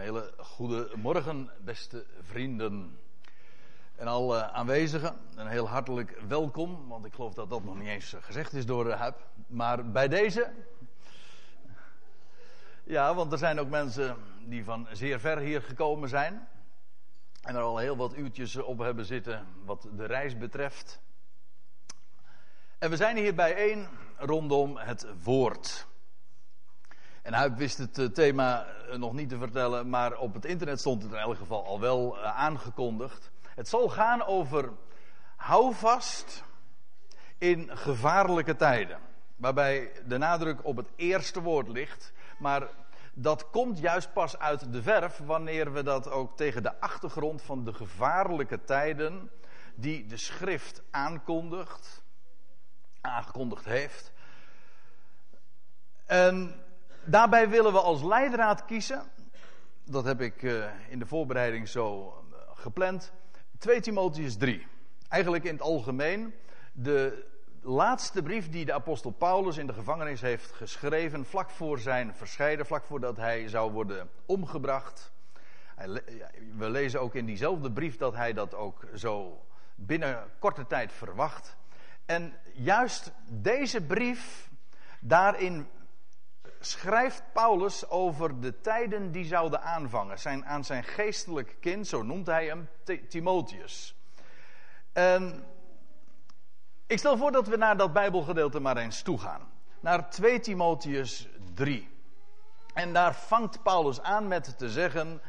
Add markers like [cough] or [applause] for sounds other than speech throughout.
hele goede morgen, beste vrienden. En alle aanwezigen, een heel hartelijk welkom, want ik geloof dat dat nog niet eens gezegd is door Huip. Maar bij deze. Ja, want er zijn ook mensen die van zeer ver hier gekomen zijn. En er al heel wat uurtjes op hebben zitten wat de reis betreft. En we zijn hier bijeen rondom het woord. En hij wist het eh, thema eh, nog niet te vertellen, maar op het internet stond het in elk geval al wel eh, aangekondigd. Het zal gaan over houvast in gevaarlijke tijden. Waarbij de nadruk op het eerste woord ligt. Maar dat komt juist pas uit de verf wanneer we dat ook tegen de achtergrond van de gevaarlijke tijden die de schrift aankondigt, aangekondigd heeft. En daarbij willen we als leidraad kiezen. Dat heb ik uh, in de voorbereiding zo uh, gepland. 2 Timotheus 3. Eigenlijk in het algemeen de laatste brief die de apostel Paulus in de gevangenis heeft geschreven. vlak voor zijn verscheiden, vlak voordat hij zou worden omgebracht. We lezen ook in diezelfde brief dat hij dat ook zo binnen korte tijd verwacht. En juist deze brief, daarin schrijft Paulus over de tijden die zouden aanvangen. Zijn, aan zijn geestelijk kind, zo noemt hij hem, Timotheus. En ik stel voor dat we naar dat Bijbelgedeelte maar eens toe gaan. Naar 2 Timotheus 3. En daar vangt Paulus aan met te zeggen: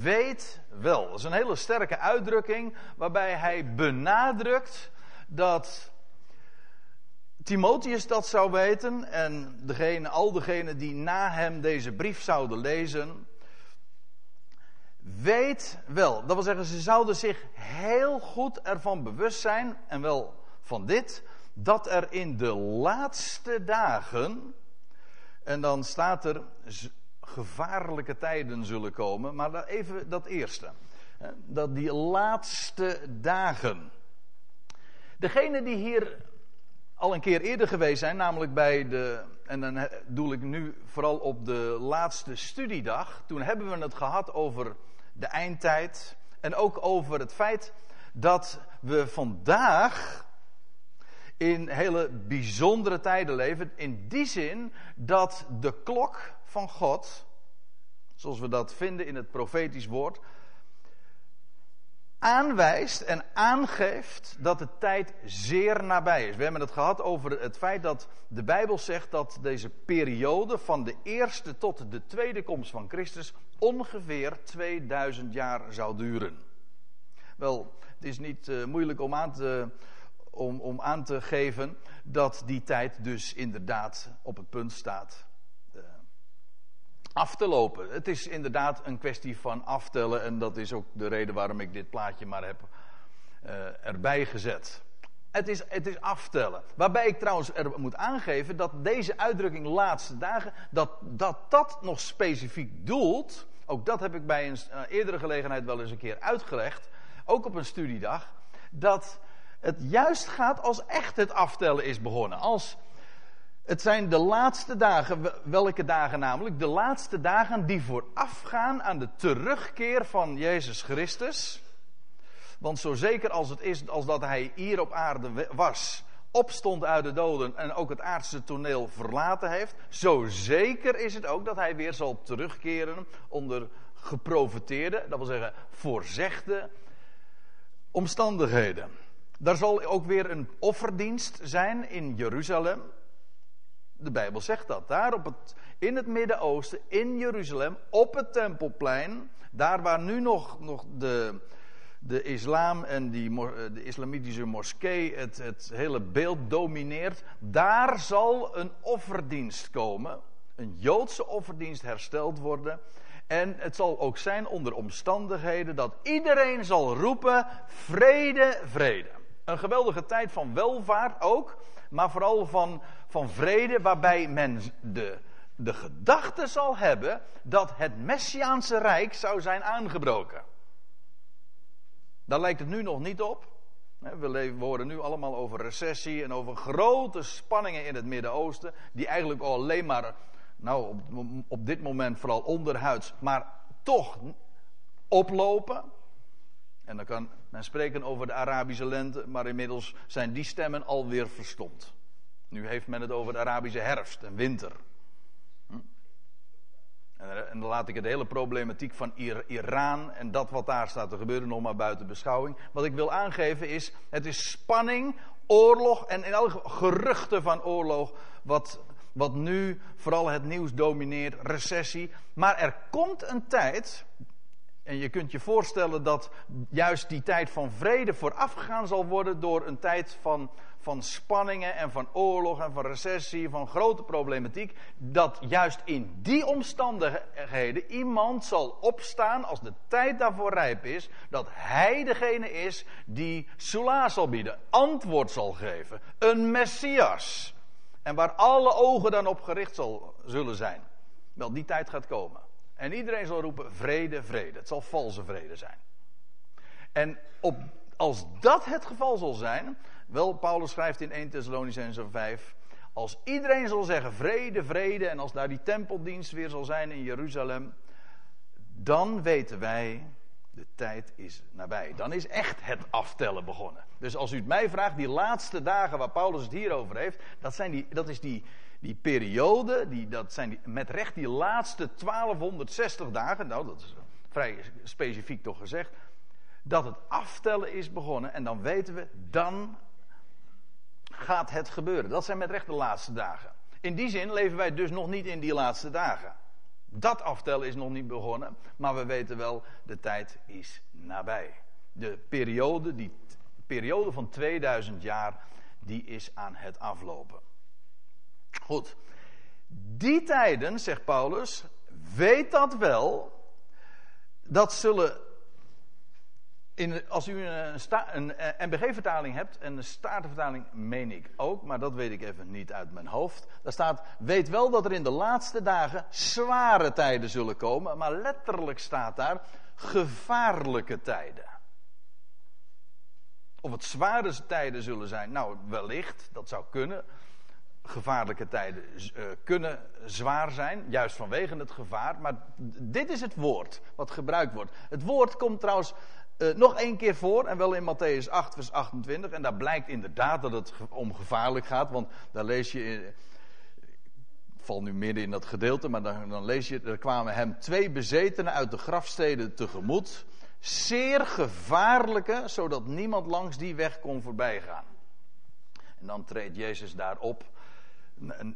Weet wel. Dat is een hele sterke uitdrukking waarbij hij benadrukt dat Timotheus dat zou weten en degene, al degenen die na hem deze brief zouden lezen, weet wel. Dat wil zeggen, ze zouden zich heel goed ervan bewust zijn, en wel van dit, dat er in de laatste dagen, en dan staat er gevaarlijke tijden zullen komen, maar even dat eerste. Dat die laatste dagen. Degene die hier al een keer eerder geweest zijn, namelijk bij de, en dan doel ik nu vooral op de laatste studiedag. Toen hebben we het gehad over de eindtijd en ook over het feit dat we vandaag in hele bijzondere tijden leven. In die zin dat de klok van God, zoals we dat vinden in het profetisch woord, aanwijst en aangeeft dat de tijd zeer nabij is. We hebben het gehad over het feit dat de Bijbel zegt dat deze periode van de eerste tot de tweede komst van Christus ongeveer 2000 jaar zou duren. Wel, het is niet uh, moeilijk om aan, te, om, om aan te geven dat die tijd dus inderdaad op het punt staat af te lopen. Het is inderdaad een kwestie van aftellen en dat is ook de reden waarom ik dit plaatje maar heb uh, erbij gezet. Het is, het is aftellen. Waarbij ik trouwens er moet aangeven dat deze uitdrukking laatste dagen, dat dat, dat nog specifiek doelt, ook dat heb ik bij een eerdere gelegenheid wel eens een keer uitgelegd, ook op een studiedag, dat het juist gaat als echt het aftellen is begonnen. Als het zijn de laatste dagen, welke dagen namelijk? De laatste dagen die voorafgaan aan de terugkeer van Jezus Christus. Want zo zeker als het is als dat hij hier op aarde was, opstond uit de doden en ook het aardse toneel verlaten heeft, zo zeker is het ook dat hij weer zal terugkeren onder geprofeteerde, dat wil zeggen voorzegde omstandigheden. Daar zal ook weer een offerdienst zijn in Jeruzalem. De Bijbel zegt dat. Daar op het, in het Midden-Oosten, in Jeruzalem, op het Tempelplein, daar waar nu nog, nog de, de islam en die, eh, de islamitische moskee het, het hele beeld domineert, daar zal een offerdienst komen. Een Joodse offerdienst hersteld worden. En het zal ook zijn onder omstandigheden dat iedereen zal roepen: vrede, vrede. Een geweldige tijd van welvaart ook maar vooral van, van vrede, waarbij men de, de gedachte zal hebben dat het Messiaanse Rijk zou zijn aangebroken. Daar lijkt het nu nog niet op. We, horen nu allemaal over recessie en over grote spanningen in het Midden-Oosten, die eigenlijk al alleen maar, nou op, op dit moment vooral onderhuids, maar toch oplopen. En dan kan men spreken over de Arabische lente, maar inmiddels zijn die stemmen alweer verstomd. Nu heeft men het over de Arabische herfst en winter. Hm? En, dan laat ik de hele problematiek van Iran en dat wat daar staat te gebeuren nog maar buiten beschouwing. Wat ik wil aangeven is, het is spanning, oorlog en in alle geruchten van oorlog wat, wat nu vooral het nieuws domineert, recessie. Maar er komt een tijd, en je kunt je voorstellen dat juist die tijd van vrede voorafgegaan zal worden door een tijd van, van spanningen en van oorlog en van recessie, van grote problematiek. Dat juist in die omstandigheden iemand zal opstaan als de tijd daarvoor rijp is. Dat hij degene is die Sula zal bieden, antwoord zal geven. Een Messias. En waar alle ogen dan op gericht zal, zullen zijn. Wel, die tijd gaat komen. En iedereen zal roepen: vrede, vrede. Het zal valse vrede zijn. En op, als dat het geval zal zijn. Wel, Paulus schrijft in 1 Thessalonicense 5. Als iedereen zal zeggen vrede, vrede. En als daar die tempeldienst weer zal zijn in Jeruzalem. Dan weten wij, de tijd is nabij. Dan is echt het aftellen begonnen. Dus als u het mij vraagt, die laatste dagen waar Paulus het hier over heeft. Dat, zijn die, dat is die, die periode, die, dat zijn die, met recht die laatste 1260 dagen, nou dat is vrij specifiek toch gezegd, dat het aftellen is begonnen en dan weten we, dan gaat het gebeuren. Dat zijn met recht de laatste dagen. In die zin leven wij dus nog niet in die laatste dagen. Dat aftellen is nog niet begonnen, maar we weten wel, de tijd is nabij. De periode, die periode van 2000 jaar, die is aan het aflopen. Goed. Die tijden, zegt Paulus, weet dat wel, dat zullen. In, als u een, een, een MBG-vertaling hebt en een Statenvertaling meen ik ook, maar dat weet ik even niet uit mijn hoofd. Daar staat: Weet wel dat er in de laatste dagen zware tijden zullen komen, maar letterlijk staat daar gevaarlijke tijden. Of het zware tijden zullen zijn, nou wellicht, dat zou kunnen gevaarlijke tijden uh, kunnen zwaar zijn, juist vanwege het gevaar. Maar dit is het woord wat gebruikt wordt. Het woord komt trouwens uh, nog één keer voor, en wel in Matthäus 8, vers 28. En daar blijkt inderdaad dat het om gevaarlijk gaat, want daar lees je. In, ik val nu midden in dat gedeelte, maar dan, dan lees je. Er kwamen hem twee bezetenen uit de grafsteden tegemoet. Zeer gevaarlijke, zodat niemand langs die weg kon voorbijgaan. En dan treedt Jezus daarop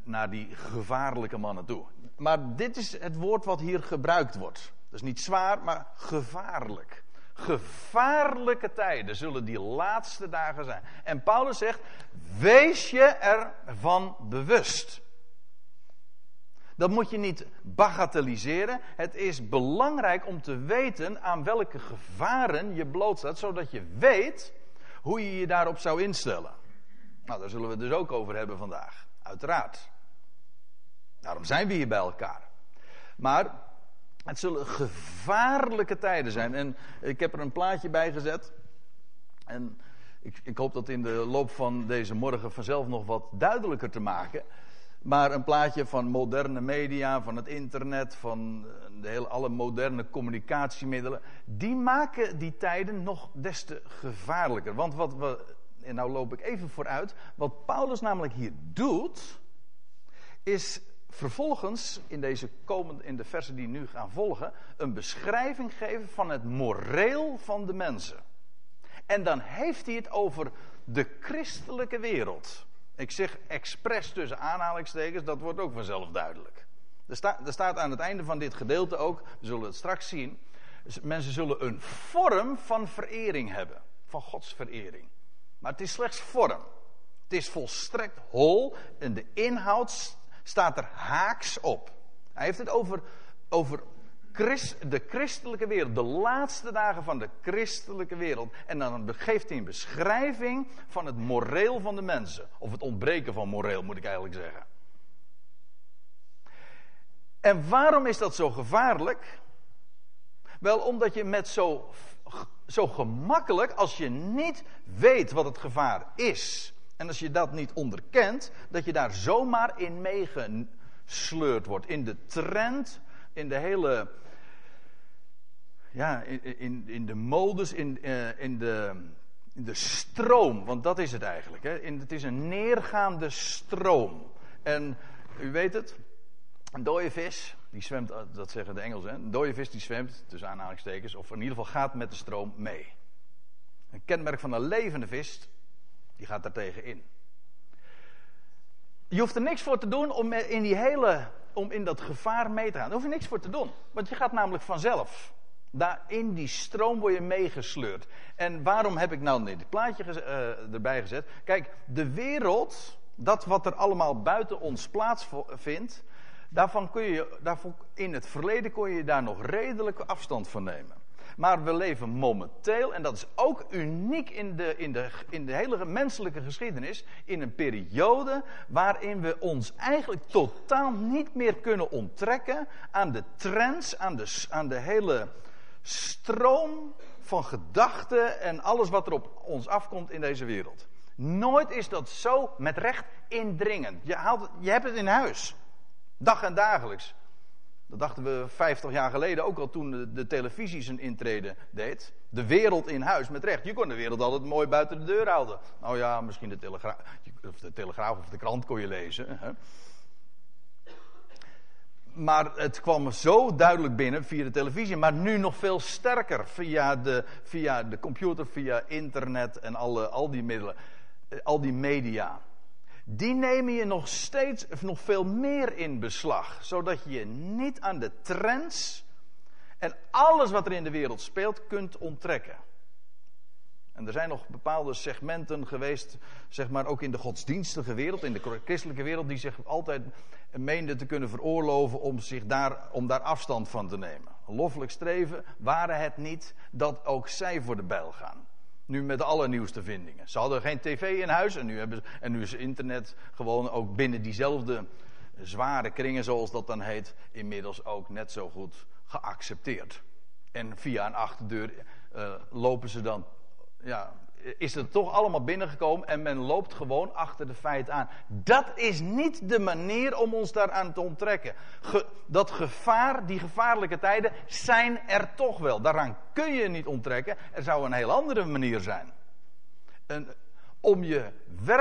naar die gevaarlijke mannen toe. Maar dit is het woord wat hier gebruikt wordt. Dus niet zwaar, maar gevaarlijk. Gevaarlijke tijden zullen die laatste dagen zijn. En Paulus zegt: wees je ervan bewust. Dat moet je niet bagatelliseren. Het is belangrijk om te weten aan welke gevaren je blootstaat, zodat je weet hoe je je daarop zou instellen. Nou, daar zullen we het dus ook over hebben vandaag. Uiteraard. Daarom zijn we hier bij elkaar. Maar het zullen gevaarlijke tijden zijn. En ik heb er een plaatje bij gezet. En ik, ik, hoop dat in de loop van deze morgen vanzelf nog wat duidelijker te maken. Maar een plaatje van moderne media, van het internet, van de alle moderne communicatiemiddelen. Die maken die tijden nog des te gevaarlijker. Want wat we en nou loop ik even vooruit. Wat Paulus namelijk hier doet, is vervolgens in, deze komende, in de versen die nu gaan volgen, een beschrijving geven van het moreel van de mensen. En dan heeft hij het over de christelijke wereld. Ik zeg expres tussen aanhalingstekens, dat wordt ook vanzelf duidelijk. Er, er staat aan het einde van dit gedeelte ook, we zullen het straks zien, mensen zullen een vorm van verering hebben, van Gods verering. Maar het is slechts vorm. Het is volstrekt hol en de inhoud staat er haaks op. Hij heeft het over, over de christelijke wereld, de laatste dagen van de christelijke wereld. En dan geeft hij een beschrijving van het moreel van de mensen. Of het ontbreken van moreel, moet ik eigenlijk zeggen. En waarom is dat zo gevaarlijk? Wel, omdat je met zo zo gemakkelijk als je niet weet wat het gevaar is. En als je dat niet onderkent, dat je daar zomaar in meegesleurd wordt. In de trend, in de hele ja, in, in, in de modus, in, uh, in, de, in de stroom, want dat is het eigenlijk. Hè. In, het is een neergaande stroom. En u weet het, een dode vis, die zwemt, dat zeggen de Engelsen, een dode vis die zwemt, tussen aanhalingstekens, of in ieder geval gaat met de stroom mee. Een kenmerk van een levende vis, die gaat daar tegen in. Je hoeft er niks voor te doen om in, die hele, om in dat gevaar mee te gaan. Daar hoef je niks voor te doen. Want je gaat namelijk vanzelf. Daar in die stroom word je meegesleurd. En waarom heb ik nou dit plaatje uh, erbij gezet? Kijk, de wereld, dat wat er allemaal buiten ons plaatsvindt, daarvan kun je, daarvan, in het verleden kon je daar nog redelijke afstand van nemen. Maar we leven momenteel, en dat is ook uniek in de, in, de, in de hele menselijke geschiedenis, in een periode waarin we ons eigenlijk totaal niet meer kunnen onttrekken aan de trends, aan de, aan de hele stroom van gedachten en alles wat er op ons afkomt in deze wereld. Nooit is dat zo met recht indringend. Je, haalt, je hebt het in huis. Dag en dagelijks. Dat dachten we 50 jaar geleden ook al toen de, televisie zijn intrede deed. De wereld in huis met recht. Je kon de wereld altijd mooi buiten de deur houden. Nou ja, misschien de telegraaf of de, telegraaf of de krant kon je lezen. Hè. Maar het kwam zo duidelijk binnen via de televisie. Maar nu nog veel sterker via de, via de computer, via internet en alle, al die middelen. Eh, al die media die nemen je nog steeds, of nog veel meer in beslag. Zodat je je niet aan de trends en alles wat er in de wereld speelt kunt onttrekken. En er zijn nog bepaalde segmenten geweest, zeg maar ook in de godsdienstige wereld, in de christelijke wereld, die zich altijd meenden te kunnen veroorloven om, zich daar, om daar afstand van te nemen. Loffelijk streven waren het niet dat ook zij voor de bijl gaan. Nu met de allernieuwste vindingen. Ze hadden geen tv in huis en nu, hebben ze, en nu is internet gewoon ook binnen diezelfde zware kringen, zoals dat dan heet, inmiddels ook net zo goed geaccepteerd. En via een achterdeur uh, lopen ze dan ja, is het toch allemaal binnengekomen en men loopt gewoon achter de feiten aan. Dat is niet de manier om ons daaraan te onttrekken. dat gevaar, die gevaarlijke tijden, zijn er toch wel. Daaraan kun je niet onttrekken. Er zou een heel andere manier zijn. om, je,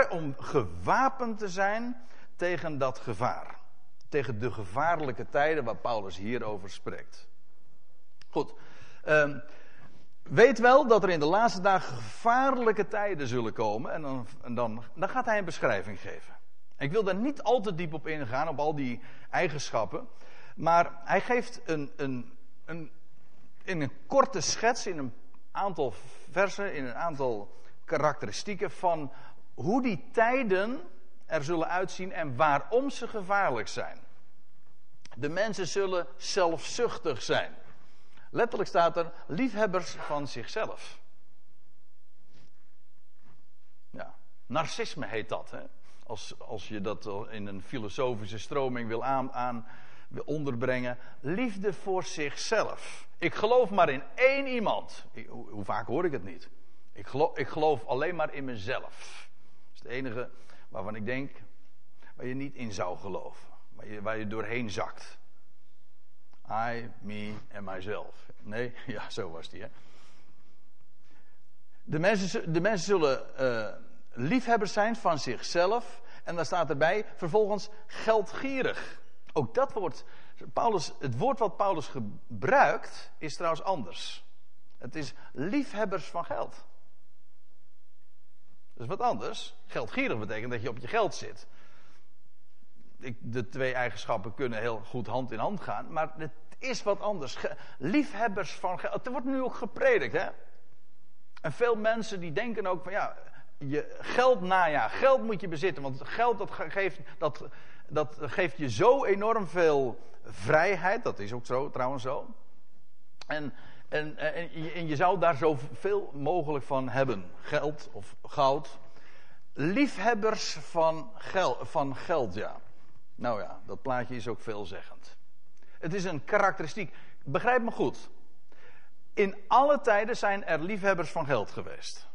om gewapend te zijn tegen dat gevaar. Tegen de gevaarlijke tijden waar Paulus hierover spreekt. Goed. Um, weet wel dat er in de laatste dagen gevaarlijke tijden zullen komen. En dan, en dan, dan gaat hij een beschrijving geven. Ik wil daar niet al te diep op ingaan, op al die eigenschappen. Maar hij geeft een, een, een, in een korte schets, in een aantal versen, in een aantal karakteristieken van hoe die tijden er zullen uitzien en waarom ze gevaarlijk zijn. De mensen zullen zelfzuchtig zijn. Letterlijk staat er liefhebbers van zichzelf. Ja, narcisme heet dat. Hè? Als, als je dat in een filosofische stroming wil, aan, aan, onderbrengen. Liefde voor zichzelf. Ik geloof maar in één iemand. hoe, hoe, vaak hoor ik het niet? Ik geloof, ik geloof alleen maar in mezelf. Dat is het enige waarvan ik denk waar je niet in zou geloven. Je, waar je doorheen zakt. I, me en myself. Nee, [laughs] ja, zo was die. Hè? De, mensen, de mensen zullen uh, liefhebbers zijn van zichzelf. En dan staat erbij vervolgens geldgierig. Ook dat woord, Paulus, het woord wat Paulus gebruikt, is trouwens anders. Het is liefhebbers van geld. Dat is wat anders. Geldgierig betekent dat je op je geld zit. De twee eigenschappen kunnen heel goed hand in hand gaan. Maar het is wat anders. liefhebbers van geld. Er wordt nu ook gepredikt, hè? En veel mensen die denken ook van ja, je geld naja, geld moet je bezitten. Want geld dat geeft, dat, dat geeft je zo enorm veel vrijheid. Dat is ook zo, trouwens zo. En, en, en, en je zou daar zoveel mogelijk van hebben. Geld of goud. Liefhebbers van, geld, van geld, ja. Nou ja, dat plaatje is ook veelzeggend. Het is een karakteristiek. Begrijp me goed. In alle tijden zijn er liefhebbers van geld geweest.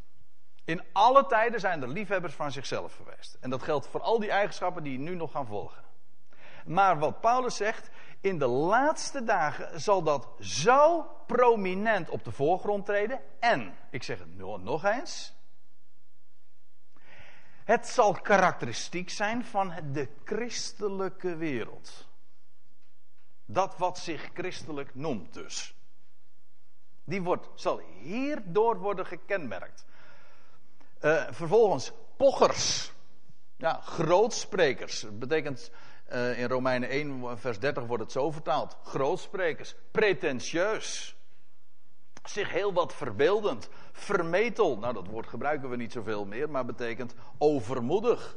In alle tijden zijn er liefhebbers van zichzelf geweest. En dat geldt voor al die eigenschappen die nu nog gaan volgen. Maar wat Paulus zegt, In de laatste dagen zal dat zo prominent op de voorgrond treden. En, ik zeg het nog eens. Het zal karakteristiek zijn van de christelijke wereld. Dat wat zich christelijk noemt dus. Die wordt, zal hierdoor worden gekenmerkt. Uh, vervolgens pochers. Ja, grootsprekers. Dat betekent uh, in Romeinen 1, vers 30 wordt het zo vertaald. Grootsprekers. Pretentieus. Zich heel wat verbeeldend. Vermetel. Nou, dat woord gebruiken we niet zoveel meer, maar betekent overmoedig.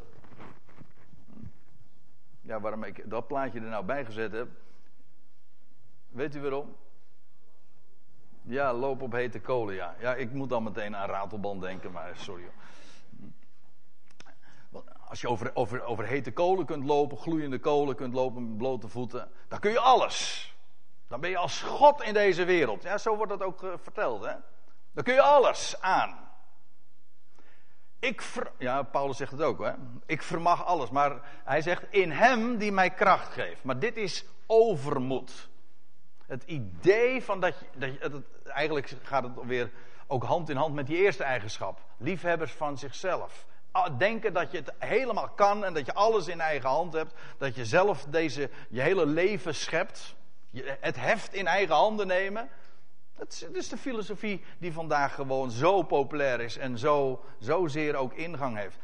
Ja, waarom ik dat plaatje er nou bij gezet heb. Weet u waarom? Ja, loop op hete kolen, ja. Ja, ik moet dan meteen aan ratelband denken, maar sorry. Als je over, over, over hete kolen kunt lopen, gloeiende kolen kunt lopen met blote voeten, dan kun je alles. Dan ben je als God in deze wereld. Ja, zo wordt dat ook uh, verteld, hè. Dan kun je alles aan. Ik ver, ja, Paulus zegt het ook, hè. Ik vermag alles, maar hij zegt in hem die mij kracht geeft. Maar dit is overmoed. Het idee van dat je, dat je eigenlijk gaat het weer ook hand in hand met die eerste eigenschap. Liefhebbers van zichzelf. Ah, denken dat je het helemaal kan en dat je alles in eigen hand hebt. Dat je zelf deze, je hele leven schept. Het heft in eigen handen nemen. Dat is, de filosofie die vandaag gewoon zo populair is en zo, zozeer ook ingang heeft.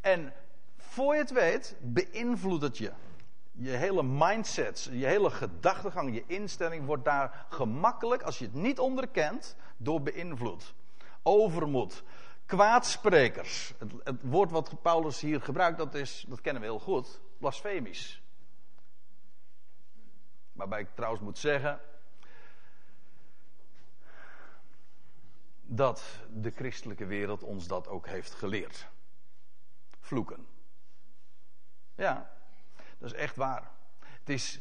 En voor je het weet, beïnvloedt het je. Je hele mindset, je hele gedachtegang, je instelling wordt daar gemakkelijk, als je het niet onderkent, door beïnvloed. Overmoed, kwaadsprekers. Het, woord wat Paulus hier gebruikt, dat, is, dat kennen we heel goed, blasfemisch. Waarbij ik trouwens moet zeggen dat de christelijke wereld ons dat ook heeft geleerd. Vloeken. Ja, dat is echt waar. Het is.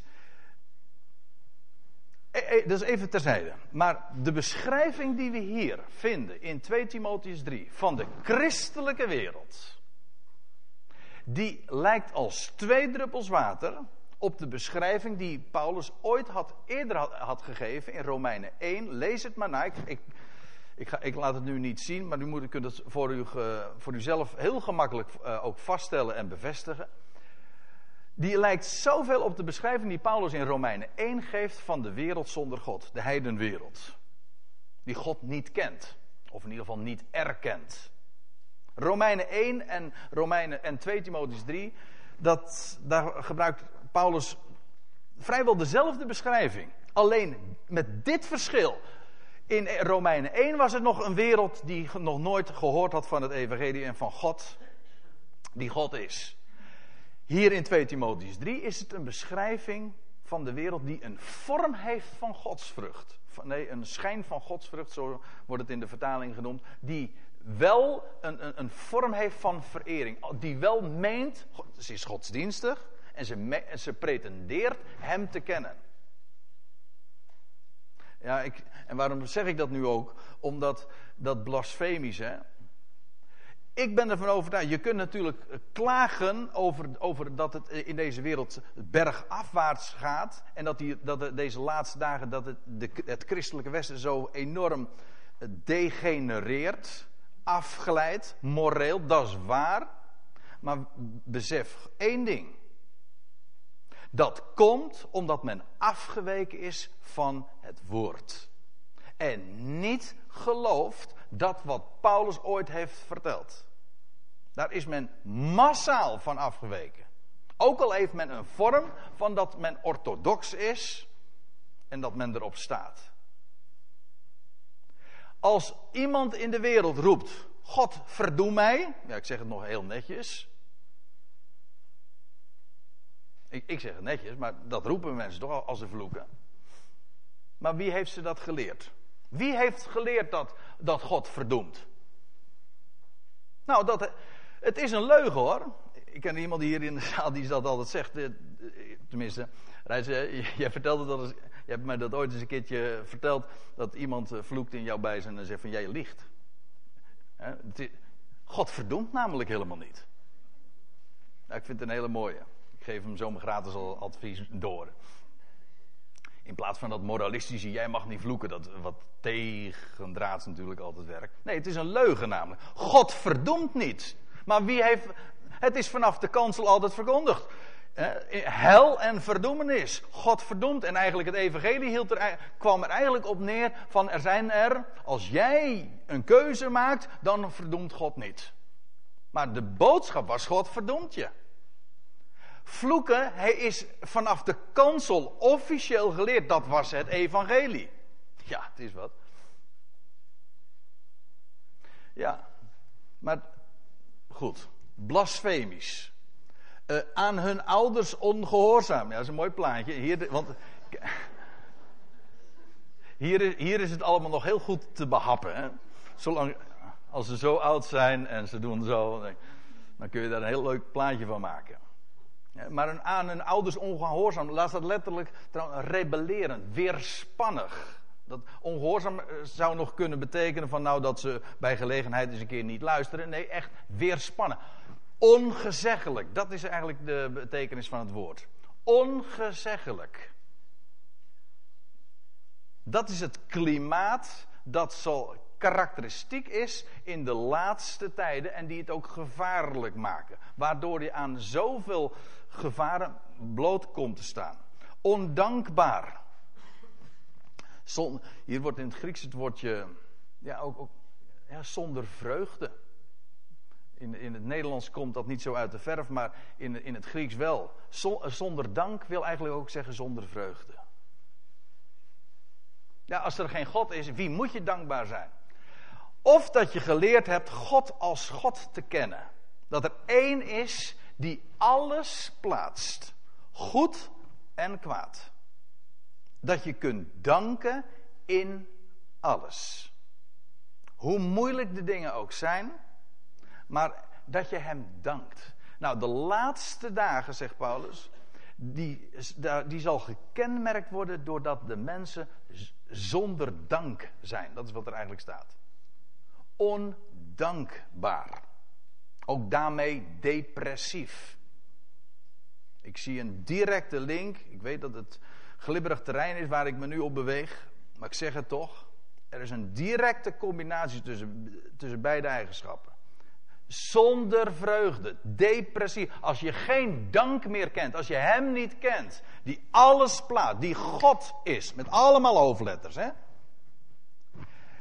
Eh, eh, dat is even terzijde. Maar de beschrijving die we hier vinden in 2 Timotheus 3 van de christelijke wereld. Die lijkt als twee druppels water op de beschrijving die Paulus ooit had, eerder had, gegeven in Romeinen 1. Lees het maar na. Ik, ik, ik, ga, ik, laat het nu niet zien, maar u moet, kunt het voor, u, voor uzelf heel gemakkelijk uh, ook vaststellen en bevestigen. Die lijkt zoveel op de beschrijving die Paulus in Romeinen 1 geeft van de wereld zonder God, de heidenwereld. Die God niet kent, of in ieder geval niet erkent. Romeinen 1 en, Romeinen, en 2 Timotheus 3, dat, daar gebruikt Paulus vrijwel dezelfde beschrijving. Alleen met dit verschil. In Romeinen 1 was het nog een wereld die nog nooit gehoord had van het evangelie en van God, die God is. Hier in 2 Timotheus 3 is het een beschrijving van de wereld die een vorm heeft van godsvrucht. Nee, een schijn van godsvrucht, zo wordt het in de vertaling genoemd. Die wel een, een, een vorm heeft van verering. Die wel meent, ze is godsdienstig, en ze, ze pretendeert hem te kennen. Ja, ik, en waarom zeg ik dat nu ook? Omdat dat blasfemische. Ik ben ervan overtuigd. Je kunt natuurlijk klagen over, over dat het in deze wereld bergafwaarts gaat. En dat, die, dat deze laatste dagen dat het, de, het christelijke Westen zo enorm degenereert, afgeleid, moreel. Dat is waar. Maar besef één ding. Dat komt omdat men afgeweken is van het woord. En niet gelooft dat wat Paulus ooit heeft verteld. Daar is men massaal van afgeweken. Ook al heeft men een vorm van dat men orthodox is en dat men erop staat. Als iemand in de wereld roept: God verdoe mij. Ja, ik zeg het nog heel netjes. Ik, ik zeg het netjes, maar dat roepen mensen toch als ze vloeken. Maar wie heeft ze dat geleerd? Wie heeft geleerd dat, dat God verdoemt? Nou, dat, het is een leugen hoor. Ik ken iemand hier in de zaal die dat altijd zegt. Tenminste, jij vertelde dat eens, je hebt mij dat ooit eens een keertje verteld. Dat iemand eh, vloekt in jouw bijzijn en zegt van jij liegt. God verdoemt namelijk helemaal niet. Nou, ik vind het een hele mooie. Ik geef hem zomaar gratis al advies door. In plaats van dat moralistische, jij mag niet vloeken, dat wat tegendraads natuurlijk altijd werkt. Nee, het is een leugen namelijk. God verdoemt niet. Maar wie heeft, het is vanaf de kansel altijd verkondigd. Hel en verdoemenis. God verdoemt. En eigenlijk het evangelie hield er, kwam er eigenlijk op neer van er zijn er, als jij een keuze maakt, dan verdoemt God niet. Maar de boodschap was God verdoemt je. Vloeken, hij is vanaf de kansel officieel geleerd. Dat was het evangelie. Ja, het is wat. Ja, maar goed. Blasfemisch. Uh, aan hun ouders ongehoorzaam. Ja, dat is een mooi plaatje. Hier, want hier, hier is het allemaal nog heel goed te behappen. Hè? Zolang, als ze zo oud zijn en ze doen zo, dan kun je daar een heel leuk plaatje van maken. Maar een, aan hun ouders ongehoorzaam, laat dat letterlijk rebelleren, weerspannig. Dat ongehoorzaam eh, zou nog kunnen betekenen van nou dat ze bij gelegenheid eens een keer niet luisteren. Nee, echt weerspannen. Ongezeggelijk, dat is eigenlijk de betekenis van het woord. Ongezeggelijk. Dat is het klimaat dat zo karakteristiek is in de laatste tijden en die het ook gevaarlijk maken. Waardoor je aan zoveel gevaren bloot komt te staan. Ondankbaar. hier wordt in het Grieks het woordje ja, ook, ook ja, zonder vreugde. In, in het Nederlands komt dat niet zo uit de verf, maar in, in het Grieks wel. Zonder dank wil eigenlijk ook zeggen zonder vreugde. Ja, als er geen God is, wie moet je dankbaar zijn? Of dat je geleerd hebt God als God te kennen. Dat er één is die alles plaatst. Goed en kwaad. Dat je kunt danken in alles. Hoe moeilijk de dingen ook zijn, maar dat je hem dankt. Nou, de laatste dagen, zegt Paulus, die, die zal gekenmerkt worden doordat de mensen zonder dank zijn. Dat is wat er eigenlijk staat. Ondankbaar. Ook daarmee depressief. Ik zie een directe link. Ik weet dat het glibberig terrein is waar ik me nu op beweeg. Maar ik zeg het toch. Er is een directe combinatie tussen, tussen beide eigenschappen. Zonder vreugde, depressief. Als je geen dank meer kent, als je Hem niet kent, die alles plaat, die God is, met allemaal hoofdletters, hè?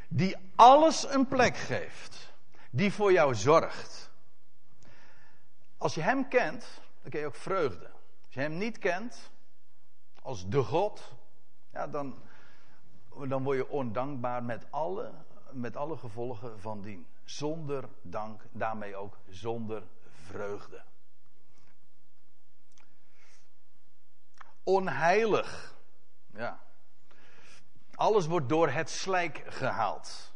Die alles een plek geeft, die voor jou zorgt. Als je Hem kent, dan ken je ook vreugde. Als je Hem niet kent, als de God, ja, dan, dan word je ondankbaar met alle, met alle gevolgen van dien. Zonder dank, daarmee ook zonder vreugde. Onheilig. Ja. Alles wordt door het slijk gehaald.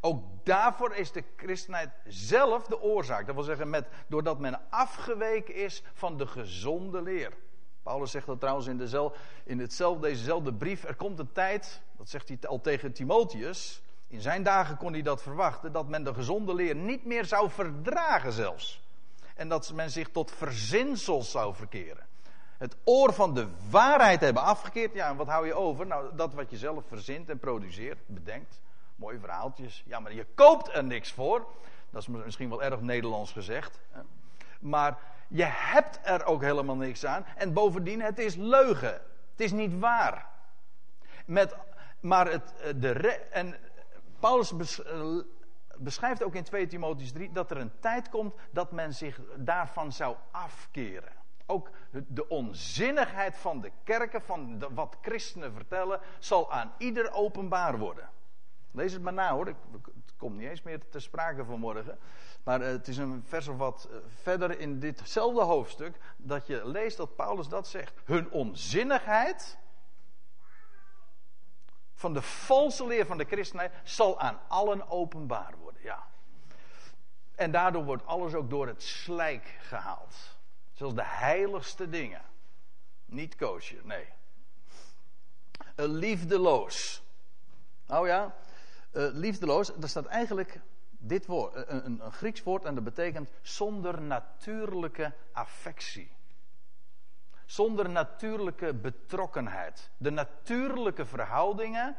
Ook daarvoor is de christenheid zelf de oorzaak. Dat wil zeggen, met, doordat men afgeweken is van de gezonde leer. Paulus zegt dat trouwens in, in hetzelfde, dezezelfde brief. Er komt een tijd, dat zegt hij al tegen Timotheus. In zijn dagen kon hij dat verwachten, dat men de gezonde leer niet meer zou verdragen zelfs. En dat men zich tot verzinsels zou verkeren. Het oor van de waarheid hebben afgekeerd. Ja, en wat hou je over? Nou, dat wat je zelf verzint en produceert, bedenkt. Mooie verhaaltjes. Ja, maar je koopt er niks voor. Dat is misschien wel erg Nederlands gezegd. Maar je hebt er ook helemaal niks aan. En bovendien, het is leugen. Het is niet waar. Met, maar het, de, en Paulus eh, beschrijft ook in 2 Timotheus 3 dat er een tijd komt dat men zich daarvan zou afkeren. Ook de onzinnigheid van de kerken, van wat christenen vertellen, zal aan ieder openbaar worden. Lees het maar na hoor, het komt niet eens meer te sprake vanmorgen. Maar eh, het is een vers of wat eh, verder in ditzelfde hoofdstuk dat je leest dat Paulus dat zegt. Hun onzinnigheid van de valse leer van de christenheid zal aan allen openbaar worden. Ja. En daardoor wordt alles ook door het slijk gehaald. Zelfs de heiligste dingen. Niet koosje, nee. Een liefdeloos. Oh ja, uh, liefdeloos, daar staat eigenlijk dit woord, een, een, een Grieks woord en dat betekent zonder natuurlijke affectie. Zonder natuurlijke betrokkenheid. De natuurlijke verhoudingen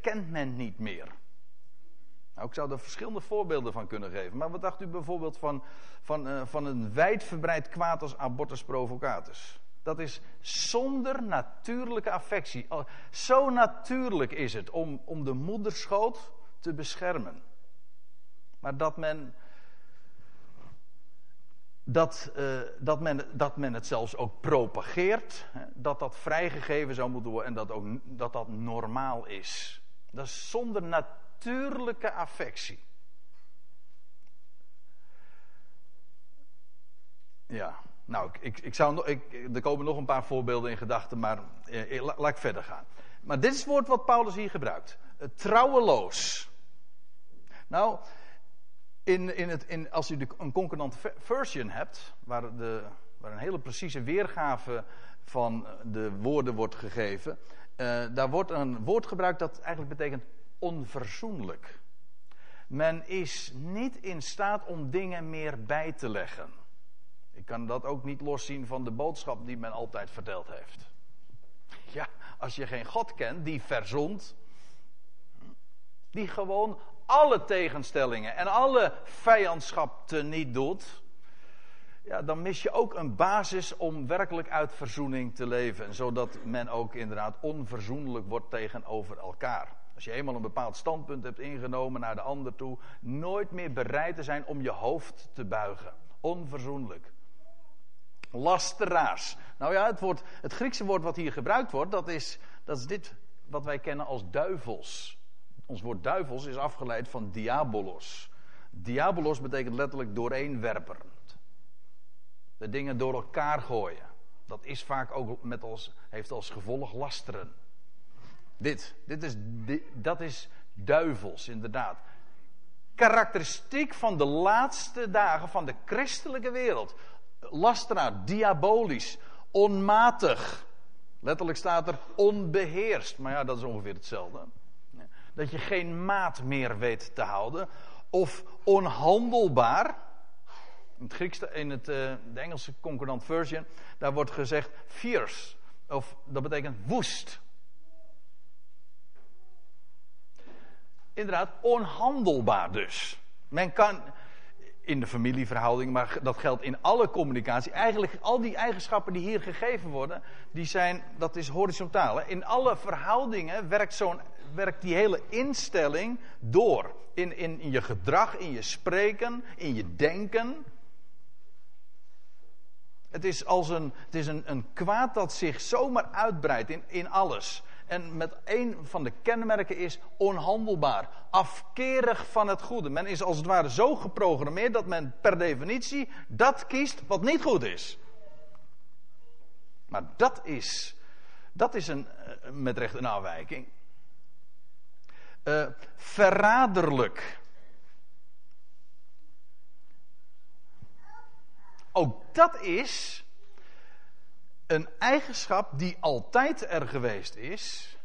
kent men niet meer. Nou, ik zou er verschillende voorbeelden van kunnen geven. Maar wat dacht u bijvoorbeeld van, van, uh, van een wijdverbreid kwaad als abortus provocatus? Dat is zonder natuurlijke affectie. Zo natuurlijk is het om, om de moederschoot te beschermen. Maar dat men dat, uh, dat, men, dat men het zelfs ook propageert, dat dat vrijgegeven zou moeten worden en dat, ook, dat dat normaal is. Dat is zonder natuurlijke affectie. Ja, nou, ik, ik zou, ik, er komen nog een paar voorbeelden in gedachten, maar eh, laat ik verder gaan. Maar dit is het woord wat Paulus hier gebruikt. Trouweloos. Nou, in, in het, in, als u de, een concordant version hebt, waar, de, waar een hele precieze weergave van de woorden wordt gegeven, uh, daar wordt een woord gebruikt dat eigenlijk betekent onverzoenlijk. Men is niet in staat om dingen meer bij te leggen. Ik kan dat ook niet loszien van de boodschap die men altijd verteld heeft. Ja, als je geen God kent die verzond, die gewoon alle tegenstellingen en alle vijandschap niet doet, ja, dan mis je ook een basis om werkelijk uit verzoening te leven. Zodat men ook inderdaad onverzoenlijk wordt tegenover elkaar. Als je eenmaal een bepaald standpunt hebt ingenomen naar de ander toe, nooit meer bereid te zijn om je hoofd te buigen. Onverzoenlijk. Lasteraars. Nou ja, het, woord, het Griekse woord wat hier gebruikt wordt, dat is, dat is dit wat wij kennen als duivels. Ons woord duivels is afgeleid van diabolos. Diabolos betekent letterlijk dooreenwerper. De dingen door elkaar gooien. Dat is vaak ook met als, heeft als gevolg lasteren. Dit, dit is, dat is duivels, inderdaad. Karakteristiek van de laatste dagen van de christelijke wereld. Lasteraar, diabolisch, onmatig. Letterlijk staat er onbeheerst. Maar ja, dat is ongeveer hetzelfde dat je geen maat meer weet te houden. Of onhandelbaar. In het Grieks, in het, uh, de Engelse concordant version, daar wordt gezegd fierce. Of dat betekent woest. Inderdaad, onhandelbaar dus. Men kan in de familieverhouding, maar dat geldt in alle communicatie. Eigenlijk al die eigenschappen die hier gegeven worden, die zijn, dat is horizontaal. In alle verhoudingen werkt zo'n werkt die hele instelling door. In, in, in je gedrag, in je spreken, in je denken. Het is, als een, het is een, een kwaad dat zich zomaar uitbreidt in, in alles. En met een van de kenmerken is onhandelbaar. Afkerig van het goede. Men is als het ware zo geprogrammeerd dat men per definitie dat kiest wat niet goed is. Maar dat is, dat is een, eh, met recht een afwijking uh, verraderlijk. Ook dat is een eigenschap die altijd er geweest is,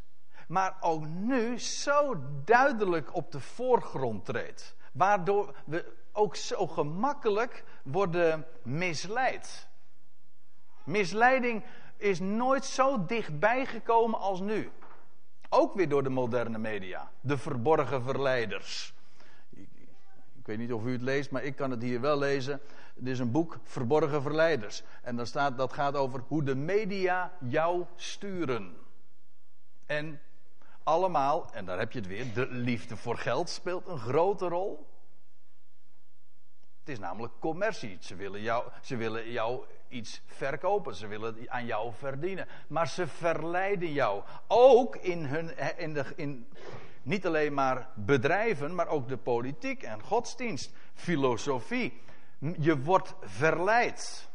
maar ook nu zo duidelijk op de voorgrond treedt. Waardoor we ook zo gemakkelijk worden misleid. Misleiding is nooit zo dichtbij gekomen als nu. Ook weer door de moderne media. De verborgen verleiders. Ik, weet niet of u het leest, maar ik kan het hier wel lezen. Het is een boek Verborgen Verleiders. En dan staat, dat gaat over hoe de media jou sturen. En allemaal, en daar heb je het weer, de liefde voor geld speelt een grote rol. Het is namelijk commercie. Ze willen jou, ze willen jou iets verkopen. Ze willen aan jou verdienen. Maar ze verleiden jou. Ook in hun, in de, in, niet alleen maar bedrijven, maar ook de politiek en godsdienst, filosofie. Je wordt verleid.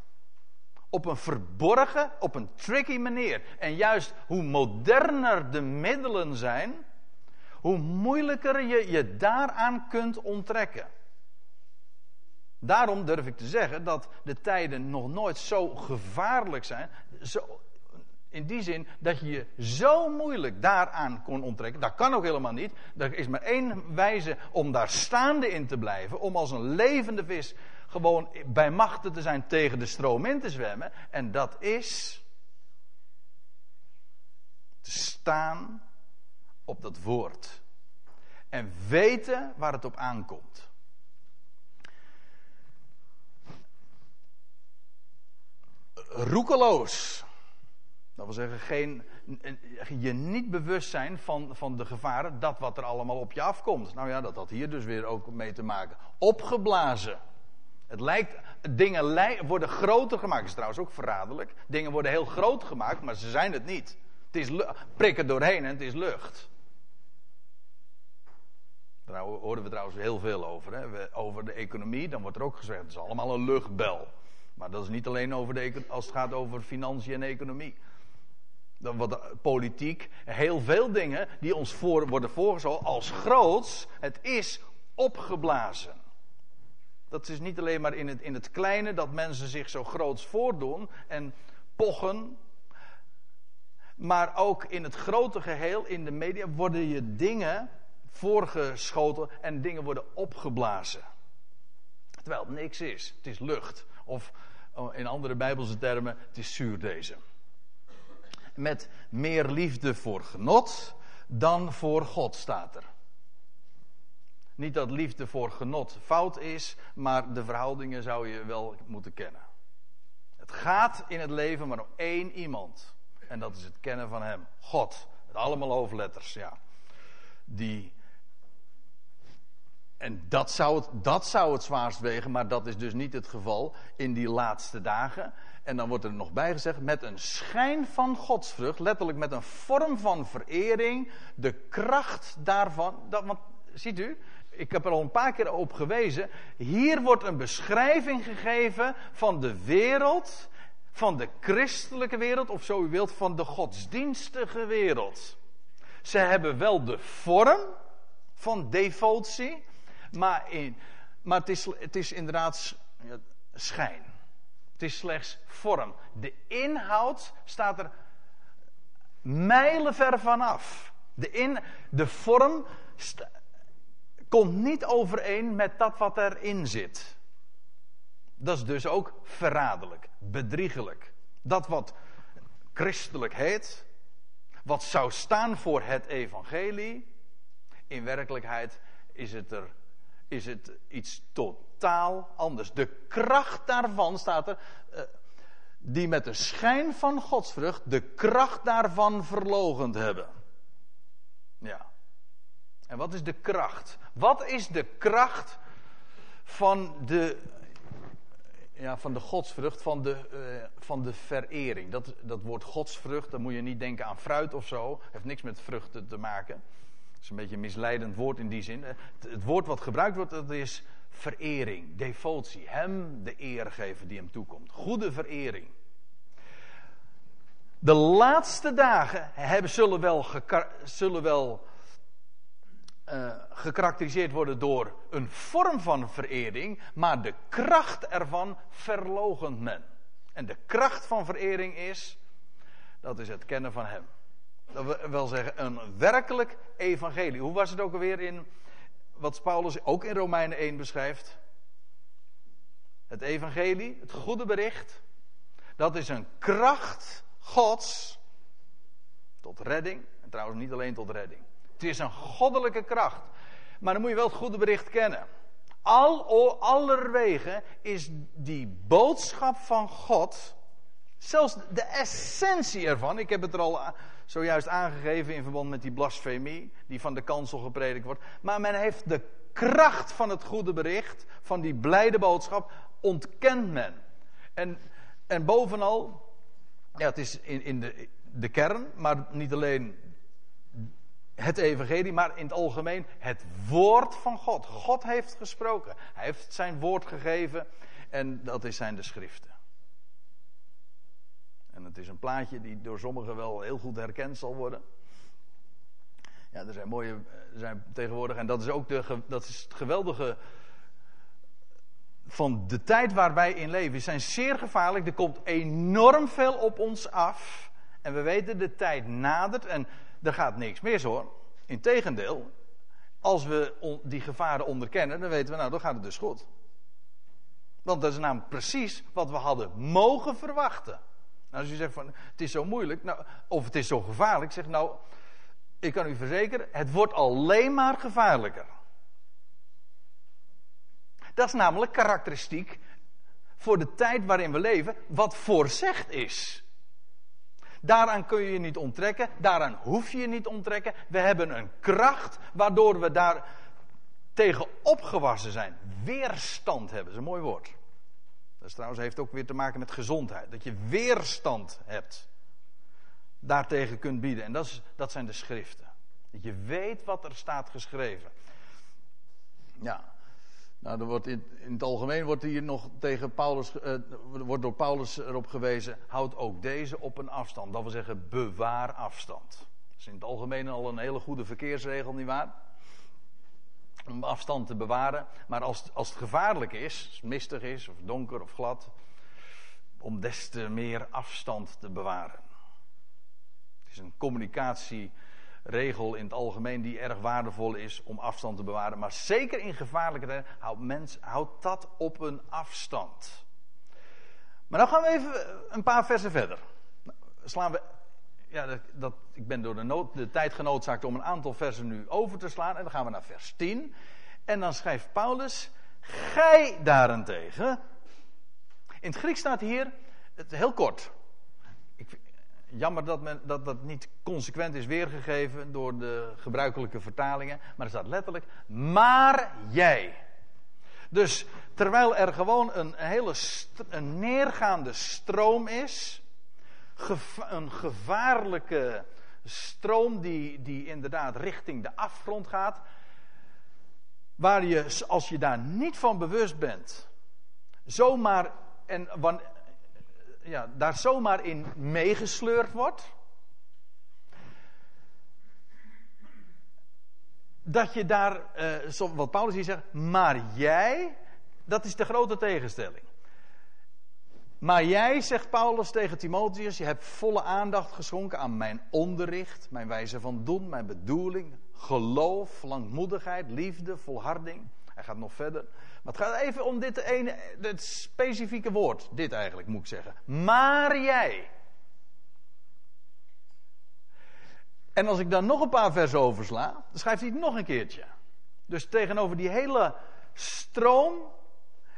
Op een verborgen, op een tricky manier. En juist hoe moderner de middelen zijn, hoe moeilijker je je daaraan kunt onttrekken. Daarom durf ik te zeggen dat de tijden nog nooit zo gevaarlijk zijn. Zo, in die zin dat je je zo moeilijk daaraan kon onttrekken. Dat kan ook helemaal niet. Er is maar één wijze om daar staande in te blijven. Om als een levende vis gewoon bij machten te zijn tegen de stroom in te zwemmen. En dat is Te staan op dat woord. En weten waar het op aankomt. Roekeloos. Dat wil zeggen, geen, je niet bewust zijn van, van de gevaren, dat wat er allemaal op je afkomt. Nou ja, dat had hier dus weer ook mee te maken. Opgeblazen. Het lijkt, dingen worden groter gemaakt. Dat is trouwens ook verraderlijk. Dingen worden heel groot gemaakt, maar ze zijn het niet. Het is prikken doorheen en het is lucht. Daar horen we trouwens heel veel over. Hè? Over de economie, dan wordt er ook gezegd: het is allemaal een luchtbel. Maar dat is niet alleen over de, als het gaat over financiën en economie. Dan wat politiek, heel veel dingen die ons voor, worden voorgezogen als groots. Het is opgeblazen. Dat is niet alleen maar in het, in het kleine dat mensen zich zo groots voordoen en pochen. Maar ook in het grote geheel, in de media, worden je dingen voorgeschoten en dingen worden opgeblazen. Terwijl het niks is. Het is lucht. Of oh, in andere Bijbelse termen, het is zuurdezen. Met meer liefde voor genot dan voor God staat er. Niet dat liefde voor genot fout is, maar de verhoudingen zou je wel moeten kennen. Het gaat in het leven maar om één iemand. En dat is het kennen van Hem. God. Met allemaal hoofdletters, ja. Die. En dat zou, het, dat zou het zwaarst wegen, maar dat is dus niet het geval in die laatste dagen. En dan wordt er nog bij gezegd, met een schijn van godsvrucht, letterlijk met een vorm van verering, de kracht daarvan. Dat, want ziet u, ik heb er al een paar keer op gewezen. Hier wordt een beschrijving gegeven van de wereld, van de christelijke wereld, of zo u wilt, van de godsdienstige wereld. Ze hebben wel de vorm van devotie, maar, in, maar het, is, het is inderdaad schijn. Het is slechts vorm. De inhoud staat er mijlenver vanaf. De, in, de vorm komt niet overeen met dat wat erin zit. Dat is dus ook verraderlijk, bedriegelijk. Dat wat christelijk heet, wat zou staan voor het evangelie, in werkelijkheid is het, er, is het iets totaal anders. De kracht daarvan staat er, uh, die met de schijn van godsvrucht de kracht daarvan verlogend hebben. Ja. En wat is de kracht? Wat is de kracht van de, ja, van de godsvrucht, van de, uh, van de verering? Dat, dat woord godsvrucht, dan moet je niet denken aan fruit of zo. Heeft niks met vruchten te maken. Het is een beetje een misleidend woord in die zin. Het, het woord wat gebruikt wordt, dat is verering, devotie. Hem de eer geven die hem toekomt. Goede verering. De laatste dagen hebben, zullen wel, zullen wel uh, gekarakteriseerd worden door een vorm van verering, maar de kracht ervan verlogent men. En de kracht van verering is, dat is het kennen van Hem. Dat wil zeggen, een werkelijk evangelie. Hoe was het ook alweer in wat Paulus ook in Romeinen 1 beschrijft? Het evangelie, het goede bericht, dat is een kracht Gods tot redding. En trouwens niet alleen tot redding. Het is een goddelijke kracht. Maar dan moet je wel het goede bericht kennen. Al, allerwege is die boodschap van God, zelfs de essentie ervan, ik heb het er al zojuist aangegeven in verband met die blasfemie, die van de kansel gepredikt wordt, maar men heeft de kracht van het goede bericht, van die blijde boodschap, ontkent men. En, en bovenal, ja, het is in, in de, de kern, maar niet alleen het evangelie, maar in het algemeen het woord van God. God heeft gesproken. Hij heeft zijn woord gegeven en dat is zijn de schriften. En het is een plaatje die door sommigen wel heel goed herkend zal worden. Ja, er zijn mooie, zijn tegenwoordig, en dat is ook de, dat is het geweldige van de tijd waar wij in leven. Die zijn zeer gevaarlijk, er komt enorm veel op ons af. En we weten, de tijd nadert en er gaat niks mis hoor. Integendeel, als we die gevaren onderkennen, dan weten we, nou, dan gaat het dus goed. Want dat is namelijk precies wat we hadden mogen verwachten. Nou, als u zegt van het is zo moeilijk, nou, of het is zo gevaarlijk, zeg nou, ik kan u verzekeren, het wordt alleen maar gevaarlijker. Dat is namelijk karakteristiek voor de tijd waarin we leven, wat voorzegd is. Daaraan kun je je niet onttrekken, daaraan hoef je je niet onttrekken. We hebben een kracht waardoor we daar tegen opgewassen zijn. Weerstand hebben, dat is een mooi woord. Dat trouwens heeft ook weer te maken met gezondheid. Dat je weerstand hebt. Daartegen kunt bieden. En dat, is, dat zijn de schriften. Dat je weet wat er staat geschreven. Ja. Nou, er wordt in, in het algemeen wordt hier nog tegen Paulus, eh, wordt door Paulus erop gewezen, houd ook deze op een afstand. Dat wil zeggen, bewaar afstand. Dat is in het algemeen al een hele goede verkeersregel, nietwaar? Om afstand te bewaren. Maar als, als het gevaarlijk is, mistig is, of donker of glad, om des te meer afstand te bewaren. Het is een communicatie regel in het algemeen die erg waardevol is om afstand te bewaren. Maar zeker in gevaarlijke tijden houdt, mens, houdt dat op een afstand. Maar dan gaan we even een paar versen verder. Slaan we, ja, dat, dat, ik ben door de, nood, de tijd genoodzaakt om een aantal versen nu over te slaan. En dan gaan we naar vers 10. En dan schrijft Paulus, gij daarentegen. In het Grieks staat hier, het, heel kort, jammer dat, men, dat dat niet consequent is weergegeven door de gebruikelijke vertalingen. Maar er staat letterlijk, maar jij. Dus terwijl er gewoon een hele een neergaande stroom is, een gevaarlijke stroom die, die inderdaad richting de afgrond gaat, waar je, als je daar niet van bewust bent, zomaar, en ja, daar zomaar in meegesleurd wordt. Dat je daar, uh, wat Paulus hier zegt, maar jij, dat is de grote tegenstelling. Maar jij, zegt Paulus tegen Timotheus, je hebt volle aandacht geschonken aan mijn onderricht, mijn wijze van doen, mijn bedoeling, geloof, langmoedigheid, liefde, volharding. Hij gaat nog verder. Maar het gaat even om dit ene, het specifieke woord. Dit eigenlijk moet ik zeggen. Maar jij. En als ik dan nog een paar versen oversla, dan schrijft hij het nog een keertje. Dus tegenover die hele stroom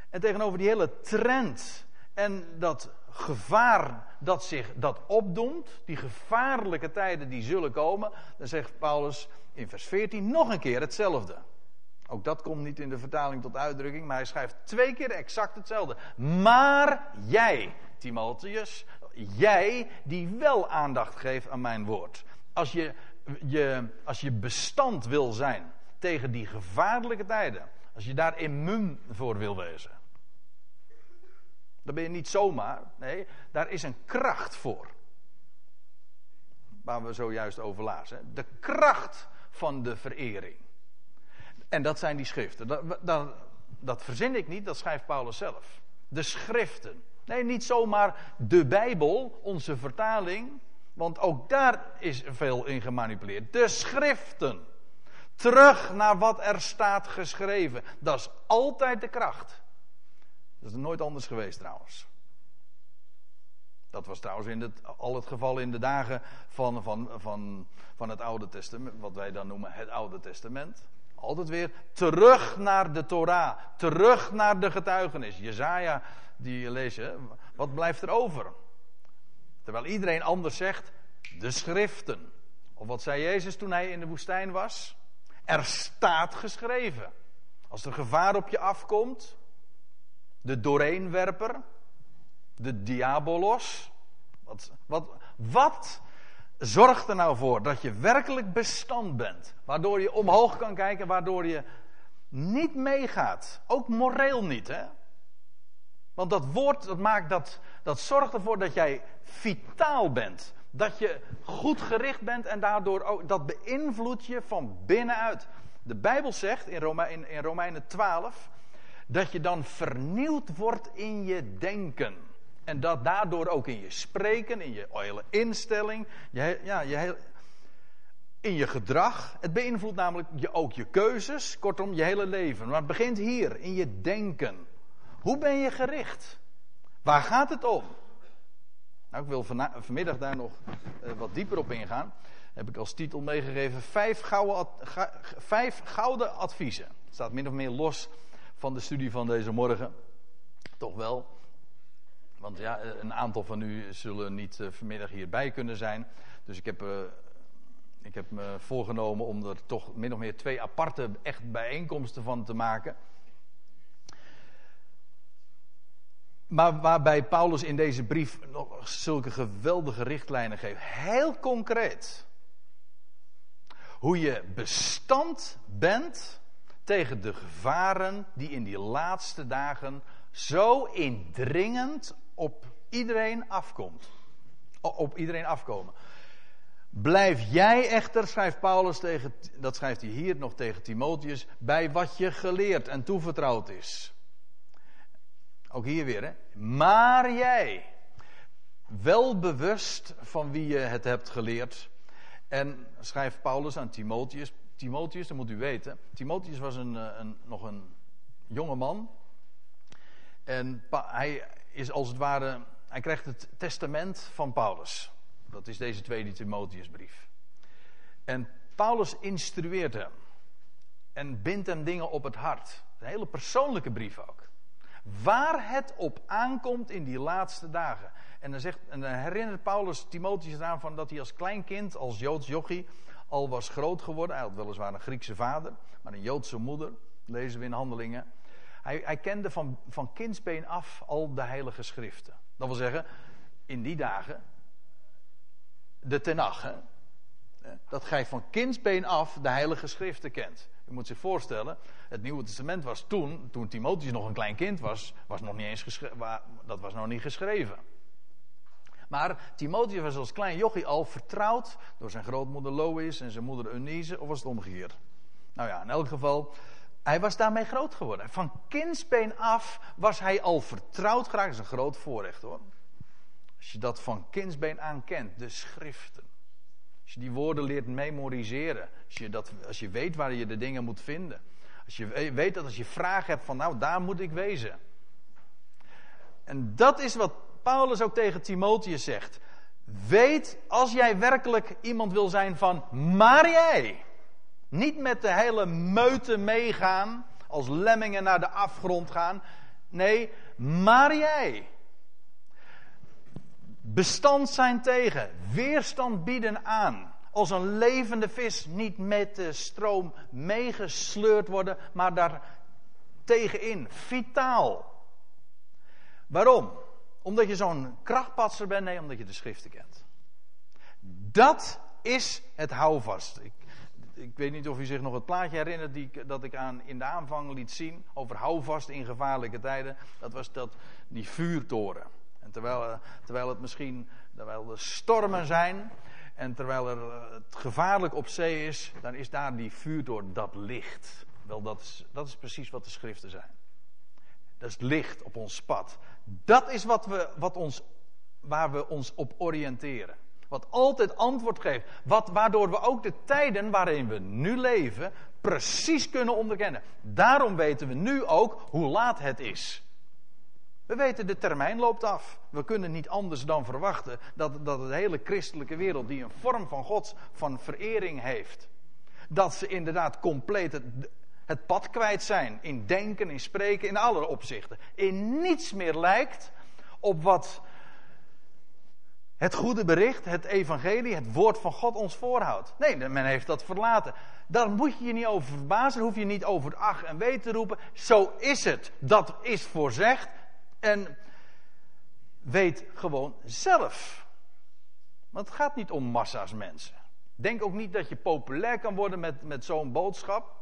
en tegenover die hele trend en dat gevaar dat zich dat opdoemt, die gevaarlijke tijden die zullen komen, dan zegt Paulus in vers 14 nog een keer hetzelfde. Ook dat komt niet in de vertaling tot uitdrukking, maar hij schrijft twee keer exact hetzelfde. Maar jij, Timotheus, jij die wel aandacht geeft aan mijn woord. Als je, je, als je bestand wil zijn tegen die gevaarlijke tijden, als je daar immuun voor wil wezen, dan ben je niet zomaar. Nee, daar is een kracht voor. Waar we zojuist over lazen. De kracht van de verering. En dat zijn die schriften. Dat, dat, dat verzin ik niet, dat schrijft Paulus zelf. De schriften. Nee, niet zomaar de Bijbel, onze vertaling. Want ook daar is veel in gemanipuleerd. De schriften. Terug naar wat er staat geschreven. Dat is altijd de kracht. Dat is nooit anders geweest trouwens. Dat was trouwens in het, al het geval in de dagen van, van, van, van het Oude Testament. Wat wij dan noemen het Oude Testament. Altijd weer terug naar de Torah. Terug naar de getuigenis. Jezaja, die je leest, wat blijft er over? Terwijl iedereen anders zegt, de schriften. Of wat zei Jezus toen hij in de woestijn was? Er staat geschreven. Als er gevaar op je afkomt, de doorheenwerper, de diabolos. Wat, wat, wat Zorg er nou voor dat je werkelijk bestand bent. Waardoor je omhoog kan kijken, waardoor je niet meegaat. Ook moreel niet, hè? Want dat woord, dat, maakt dat, dat zorgt ervoor dat jij vitaal bent. Dat je goed gericht bent en daardoor ook, dat beïnvloedt je van binnenuit. De Bijbel zegt in, Rome, in, in Romeinen 12 dat je dan vernieuwd wordt in je denken. En dat daardoor ook in je spreken, in je hele instelling, je, ja, je, in je gedrag. Het beïnvloedt namelijk je, ook je keuzes, kortom je hele leven. Maar het begint hier, in je denken. Hoe ben je gericht? Waar gaat het om? Nou, ik wil vanmiddag daar nog uh, wat dieper op ingaan. Heb ik als titel meegegeven: Vijf gouden, vijf gouden adviezen. Het staat min of meer los van de studie van deze morgen. Toch wel. Want ja, een aantal van u zullen niet uh, vanmiddag hierbij kunnen zijn. Dus ik heb, uh, ik heb me voorgenomen om er toch min of meer twee aparte echt bijeenkomsten van te maken. Maar waarbij Paulus in deze brief nog zulke geweldige richtlijnen geeft. Heel concreet. Hoe je bestand bent tegen de gevaren die in die laatste dagen zo indringend op iedereen afkomt. Op iedereen afkomen. Blijf jij echter, schrijft Paulus tegen, dat schrijft hij hier nog tegen Timotheus, bij wat je geleerd en toevertrouwd is. Ook hier weer, hè. Maar jij, wel bewust van wie je het hebt geleerd. En schrijft Paulus aan Timotheus. Timotheus, dat moet u weten. Timotheus was een, eh, een, nog een jonge man. En hij is als het ware. Hij krijgt het testament van Paulus. Dat is deze tweede Timotheusbrief. En Paulus instrueert hem. En bindt hem dingen op het hart. Een hele persoonlijke brief ook. Waar het op aankomt in die laatste dagen. En dan, zegt, en herinnert Paulus Timotheus eraan van dat hij als klein kind, als Joods jochie, al was groot geworden. Hij had weliswaar een Griekse vader, maar een Joodse moeder, lezen we in handelingen. Hij, kende van, van kindsbeen af al de heilige schriften. Dat wil zeggen, in die dagen, de Tenach, dat gij van kindsbeen af de heilige schriften kent. U moet zich voorstellen, het Nieuwe Testament was toen, toen Timotheus nog een klein kind was, was nog niet eens dat was nog niet geschreven. Maar Timotheus was als klein jochie al vertrouwd door zijn grootmoeder Lois en zijn moeder Eunice, of was het omgekeerd? Nou ja, in elk geval, hij was daarmee groot geworden. Van kindsbeen af was hij al vertrouwd geraakt. Dat is een groot voorrecht hoor. Als je dat van kindsbeen aan kent, de schriften. Als je die woorden leert memoriseren. Als je, dat, als je weet waar je de dingen moet vinden. Als je weet dat als je vragen hebt van nou, daar moet ik wezen. En dat is wat Paulus ook tegen Timotheus zegt. Weet als jij werkelijk iemand wil zijn van maar jij. Niet met de hele meute meegaan, als lemmingen naar de afgrond gaan. Nee, maar jij. Bestand zijn tegen, weerstand bieden aan. Als een levende vis niet met de stroom meegesleurd worden, maar daar tegenin. Vitaal. Waarom? Omdat je zo'n krachtpatser bent? Nee, omdat je de schriften kent. Dat is het houvast. Ik, ik weet niet of u zich nog het plaatje herinnert die, dat ik aan, in de aanvang liet zien over houvast in gevaarlijke tijden. Dat was dat, die vuurtoren. En terwijl, eh, terwijl het misschien, terwijl er stormen zijn en terwijl er eh, het gevaarlijk op zee is, dan is daar die vuurtoren, dat licht. Wel, dat is, dat is precies wat de schriften zijn. Dat is licht op ons pad. Dat is wat we, wat ons, waar we ons op oriënteren. Wat altijd antwoord geeft. Wat, waardoor we ook de tijden waarin we nu leven precies kunnen onderkennen. Daarom weten we nu ook hoe laat het is. We weten, de termijn loopt af. We kunnen niet anders dan verwachten dat, dat de hele christelijke wereld, die een vorm van Gods, van verering heeft, dat ze inderdaad compleet het, het pad kwijt zijn. In denken, in spreken, in alle opzichten. In niets meer lijkt op wat het goede bericht, het evangelie, het woord van God ons voorhoudt. Nee, men heeft dat verlaten. Daar moet je je niet over verbazen, hoef je niet over ach en weet te roepen. Zo is het. Dat is voorzegd. En weet gewoon zelf. Want het gaat niet om massa's mensen. Denk ook niet dat je populair kan worden met, met zo'n boodschap.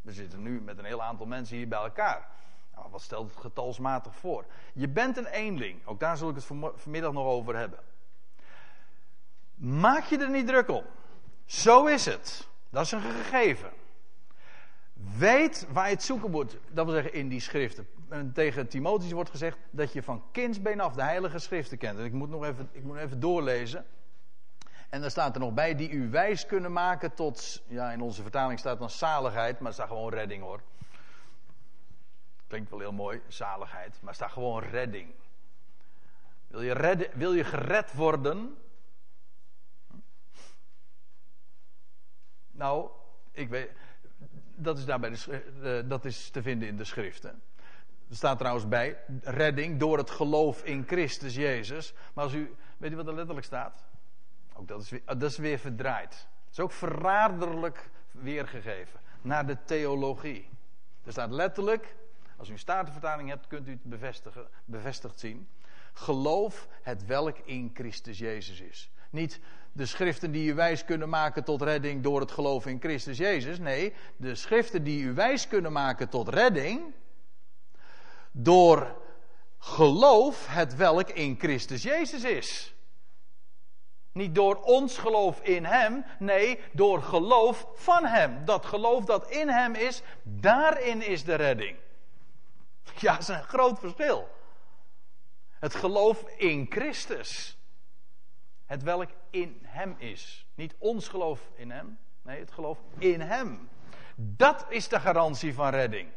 We zitten nu met een heel aantal mensen hier bij elkaar. Nou, wat stelt het getalsmatig voor? Je bent een eenling. Ook daar zul ik het vanmiddag nog over hebben. Maak je er niet druk om. Zo is het. Dat is een gegeven. Weet waar je het zoeken moet. Dat wil zeggen in die schriften. tegen Timotheus wordt gezegd dat je van kindsbeen af de heilige schriften kent. En ik moet nog even, ik moet even doorlezen. En dan staat er nog bij die u wijs kunnen maken tot, ja in onze vertaling staat dan zaligheid, maar er staat gewoon redding hoor. Klinkt wel heel mooi, zaligheid, maar er staat gewoon redding. Wil je, redden, wil je gered worden? Nou, ik weet, dat is, daarbij de, dat is te vinden in de schriften. Er staat trouwens bij, redding door het geloof in Christus Jezus. Maar als u, weet u wat er letterlijk staat? Ook dat is weer, dat is weer verdraaid. Het is ook verraderlijk weergegeven. Naar de theologie. Er staat letterlijk, als u een statenvertaling hebt, kunt u het bevestigen, bevestigd zien. Geloof het welk in Christus Jezus is. Niet de schriften die u wijs kunnen maken tot redding door het geloof in Christus Jezus. Nee, de schriften die u wijs kunnen maken tot redding door geloof het welk in Christus Jezus is. Niet door ons geloof in Hem, nee, door geloof van Hem. Dat geloof dat in Hem is, daarin is de redding. Ja, dat is een groot verschil. Het geloof in Christus. Het welk in Hem is. Niet ons geloof in Hem, nee, het geloof in Hem. Dat is de garantie van redding.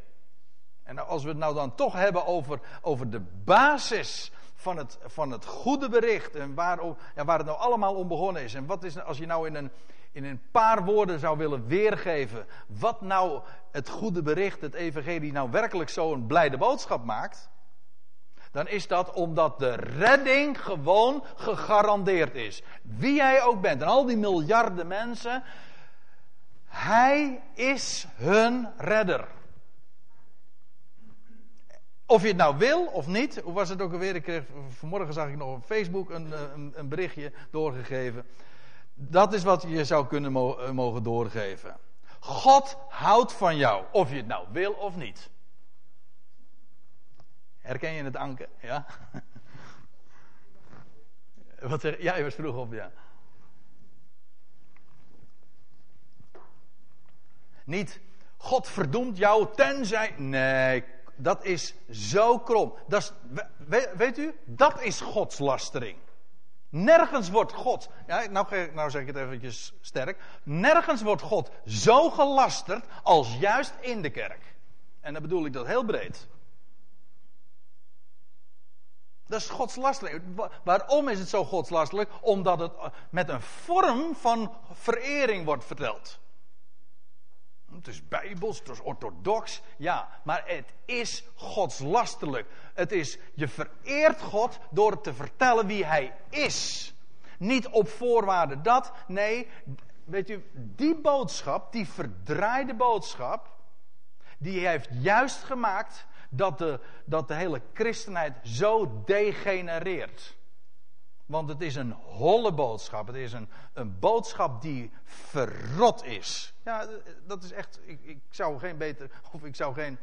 En als we het nou dan toch hebben over, over de basis van het, van het goede bericht. En waar, ja, waar het nou allemaal om begonnen is. En wat is, als je nou in een, in een paar woorden zou willen weergeven. Wat nou het goede bericht, het evangelie, nou werkelijk zo'n blijde boodschap maakt. Dan is dat omdat de redding gewoon gegarandeerd is. Wie jij ook bent. En al die miljarden mensen. Hij is hun redder. Of je het nou wil of niet, hoe was het ook alweer? Ik kreeg, vanmorgen zag ik nog op Facebook een, eh, een, een berichtje doorgegeven. Dat is wat je zou kunnen eh, mogen doorgeven. God houdt van jou, of je het nou wil of niet. Herken je het anken? Ja? [laughs] Wat zeg, ja, je was vroeg op, ja. Niet, God verdoemt jou tenzij. Nee, dat is zo krom. Dat is, weet u, dat is godslastering. Nergens wordt God, ja, nou, nou zeg ik het eventjes sterk. Nergens wordt God zo gelasterd als juist in de kerk. En dan bedoel ik dat heel breed. Dat is godslastering. Waarom is het zo godslastelijk? Omdat het met een vorm van verering wordt verteld. Het is bijbels, het is orthodox, ja, maar het is godslasterlijk. Het is, je vereert God door te vertellen wie Hij is. Niet op voorwaarde dat, nee, weet u, die boodschap, die verdraaide boodschap, die heeft juist gemaakt dat de, dat de hele christenheid zo degenereert. Want het is een holle boodschap. Het is een, een boodschap die verrot is. Ja, dat is echt. Ik, ik zou geen beter. Of ik zou geen.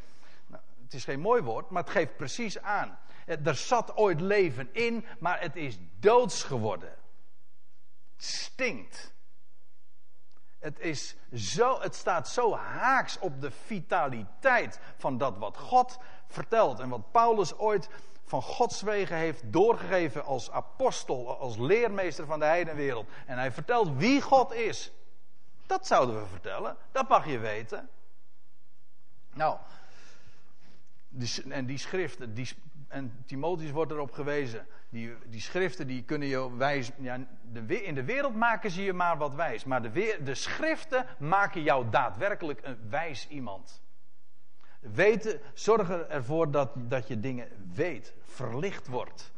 Nou, het is geen mooi woord, maar het geeft precies aan. Er zat ooit leven in, maar het is doods geworden. Het stinkt. Het, is zo, het staat zo haaks op de vitaliteit van dat wat God vertelt. En wat Paulus ooit van Gods wegen heeft doorgegeven als apostel, als leermeester van de heidenwereld. En hij vertelt wie God is. Dat zouden we vertellen. Dat mag je weten. Nou, en die schriften, die, en Timotheus wordt erop gewezen. Die, die schriften die kunnen je wijs. Ja, de, in de wereld maken ze je maar wat wijs. Maar de, de schriften maken jou daadwerkelijk een wijs iemand. Weten, zorgen ervoor dat, dat je dingen weet, verlicht wordt.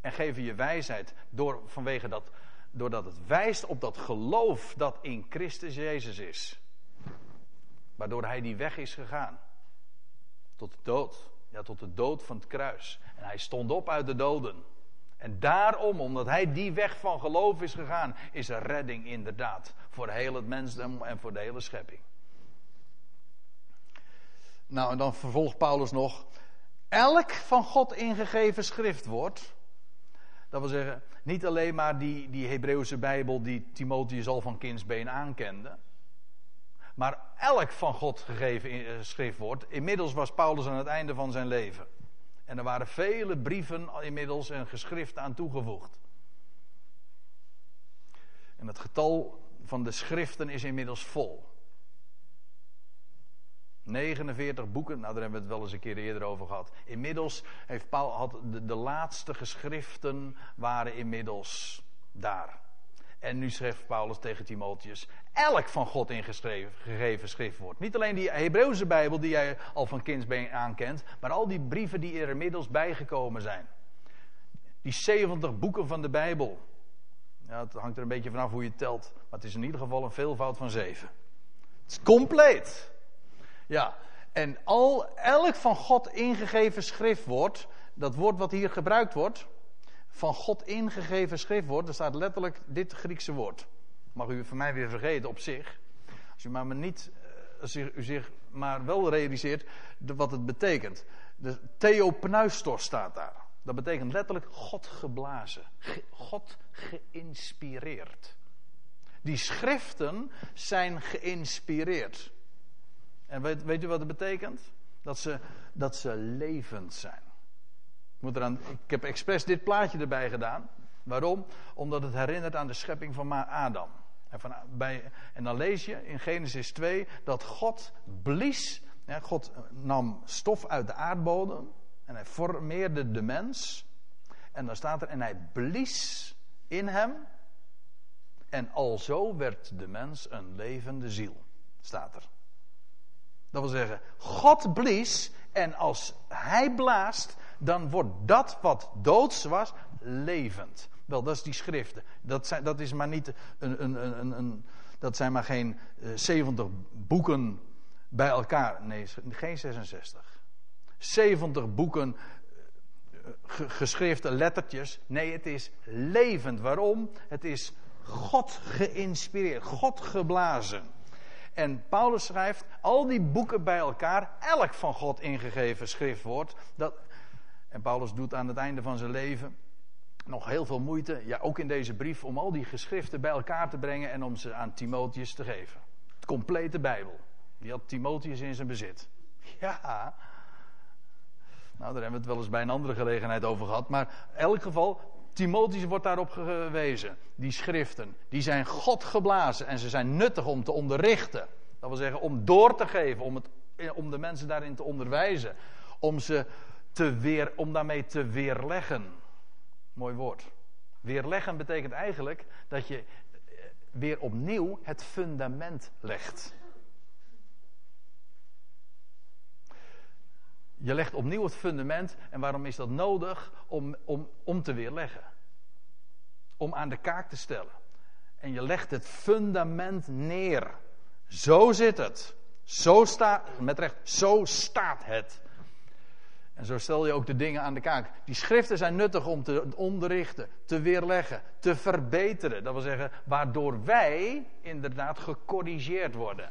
En geven je wijsheid door, vanwege dat, doordat het wijst op dat geloof dat in Christus Jezus is. Waardoor hij die weg is gegaan. Tot de dood. Ja, tot de dood van het kruis. En hij stond op uit de doden. En daarom, omdat hij die weg van geloof is gegaan, is er redding inderdaad. Voor heel het mensdom en voor de hele schepping. Nou, en dan vervolgt Paulus nog. Elk van God ingegeven schriftwoord. Dat wil zeggen, niet alleen maar die, die Hebreeuwse Bijbel die Timotheus al van kindsbeen aankende. Maar elk van God gegeven eh, schriftwoord. Inmiddels was Paulus aan het einde van zijn leven. En er waren vele brieven inmiddels en geschriften aan toegevoegd. En het getal van de schriften is inmiddels vol. 49 boeken, nou daar hebben we het wel eens een keer eerder over gehad. Inmiddels heeft Paul, had de, laatste geschriften waren inmiddels daar. En nu schreef Paulus tegen Timotheus: elk van God ingegeven schriftwoord. Niet alleen die Hebreeuwse Bijbel die jij al van kindsbeen aankent, maar al die brieven die er inmiddels bijgekomen zijn. Die 70 boeken van de Bijbel. Ja, het hangt er een beetje vanaf hoe je telt, maar het is in ieder geval een veelvoud van zeven. Het is compleet. Ja, en al, elk van God ingegeven schriftwoord, dat woord wat hier gebruikt wordt, van God ingegeven schriftwoord, er staat letterlijk dit Griekse woord. Mag u van mij weer vergeten op zich. Als u maar niet, eh, als u zich maar wel realiseert wat het betekent. De theopneustos staat daar. Dat betekent letterlijk God geblazen. God geïnspireerd. Die schriften zijn geïnspireerd. En weet, weet u wat het betekent? Dat ze, dat ze levend zijn. Ik, moet eraan, ik heb expres dit plaatje erbij gedaan. Waarom? Omdat het herinnert aan de schepping van Adam. En, van, bij, en dan lees je in Genesis 2 dat God blies. God nam stof uit de aardbodem. En hij formeerde de mens. En dan staat er, en hij blies in hem. En alzo werd de mens een levende ziel. Staat er. Dat wil zeggen, God blies en als hij blaast, dan wordt dat wat doods was, levend. Wel, dat is die schriften. Dat, zijn, dat is maar niet een, een, een, een dat zijn maar geen uh, eh, 70 boeken bij elkaar. Nee, geen 66. 70 boeken uh, geschrifte lettertjes. Nee, het is levend. Waarom? Het is God geïnspireerd, God geblazen. En Paulus schrijft al die boeken bij elkaar, elk van God ingegeven schriftwoord. Dat, en Paulus doet aan het einde van zijn leven nog heel veel moeite, ja ook in deze brief, om al die geschriften bij elkaar te brengen en om ze aan Timotheus te geven. Het complete Bijbel. Die had Timotheus in zijn bezit. Ja. Nou, daar hebben we het wel eens bij een andere gelegenheid over gehad. Maar in elk geval, Timotheus wordt daarop gewezen. Die schriften, die zijn God geblazen en ze zijn nuttig om te onderrichten. Dat wil zeggen, om door te geven, om, het, om de mensen daarin te onderwijzen. Om, ze te weer, om daarmee te weerleggen. Mooi woord. Weerleggen betekent eigenlijk dat je eh, weer opnieuw het fundament legt. Je legt opnieuw het fundament. En waarom is dat nodig? Om, om, om te weerleggen. Om aan de kaak te stellen. En je legt het fundament neer. Zo zit het. Zo staat, met recht, zo staat het. En zo stel je ook de dingen aan de kaak. Die schriften zijn nuttig om te onderrichten, te weerleggen, te verbeteren. Dat wil zeggen, waardoor wij inderdaad gecorrigeerd worden.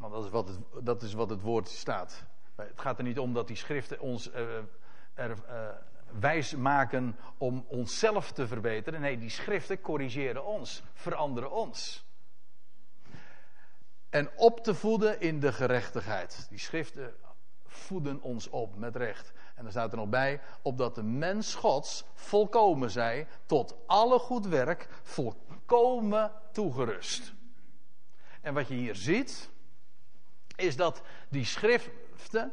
Want dat is wat het, dat is wat het woord staat. Het gaat er niet om dat die schriften ons uh, wijs maken om onszelf te verbeteren. Nee, die schriften corrigeren ons, veranderen ons. En op te voeden in de gerechtigheid. Die schriften voeden ons op met recht. En dan staat er nog bij, opdat de mens Gods volkomen zij, tot alle goed werk volkomen toegerust. En wat je hier ziet, is dat die schriften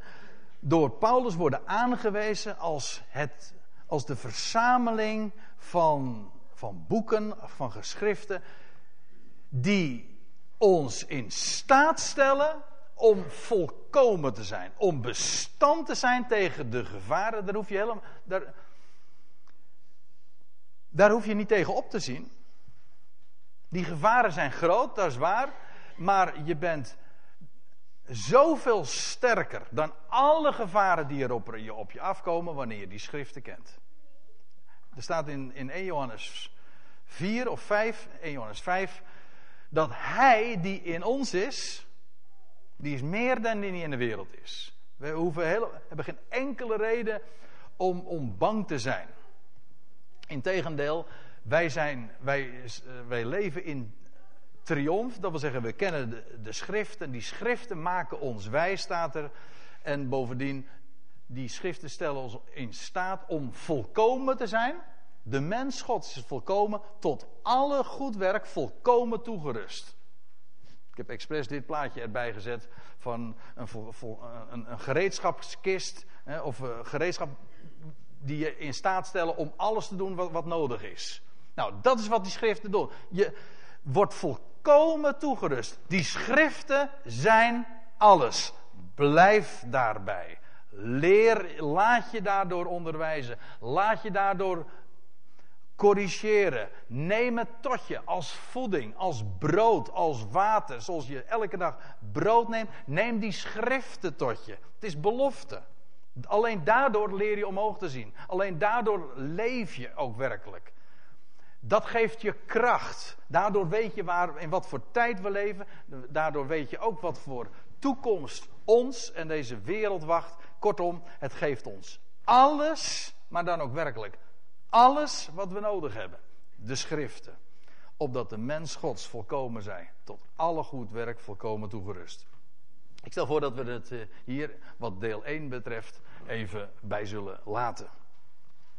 door Paulus worden aangewezen als, het, als de verzameling van, van boeken, van geschriften, die ons in staat stellen om volkomen te zijn, om bestand te zijn tegen de gevaren. Daar hoef je helemaal, daar, daar hoef je niet tegen op te zien. Die gevaren zijn groot, dat is waar, maar je bent zoveel sterker dan alle gevaren die er op je, op je afkomen wanneer je die schriften kent. Er staat in, in 1 Johannes 4 of 5, 1 Johannes 5, dat hij die in ons is, die is meer dan die in de wereld is. We hoeven hebben geen enkele reden om, om bang te zijn. Integendeel, wij, zijn, wij, wij leven in triomf. Dat wil zeggen, we kennen de, de schriften. Die schriften maken ons wijs, staat er. En bovendien, die schriften stellen ons in staat om volkomen te zijn. De mens Gods is volkomen, tot alle goed werk volkomen toegerust. Ik heb expres dit plaatje erbij gezet van een, een, een gereedschapskist. Hè, of een gereedschap die je in staat stellen om alles te doen wat, wat nodig is. Nou, dat is wat die schriften doen. Je wordt volkomen toegerust. Die schriften zijn alles. Blijf daarbij. Leer, laat je daardoor onderwijzen. Laat je daardoor corrigeren. Neem het tot je als voeding, als brood, als water. Zoals je elke dag brood neemt, neem die schriften tot je. Het is belofte. Alleen daardoor leer je omhoog te zien. Alleen daardoor leef je ook werkelijk. Dat geeft je kracht. Daardoor weet je waar, in wat voor tijd we leven. Daardoor weet je ook wat voor toekomst ons en deze wereld wacht. Kortom, het geeft ons alles, maar dan ook werkelijk alles wat we nodig hebben. De schriften. Opdat de mens Gods volkomen zij. Tot alle goed werk volkomen toegerust. Ik stel voor dat we het eh, hier, wat deel 1 betreft, even bij zullen laten.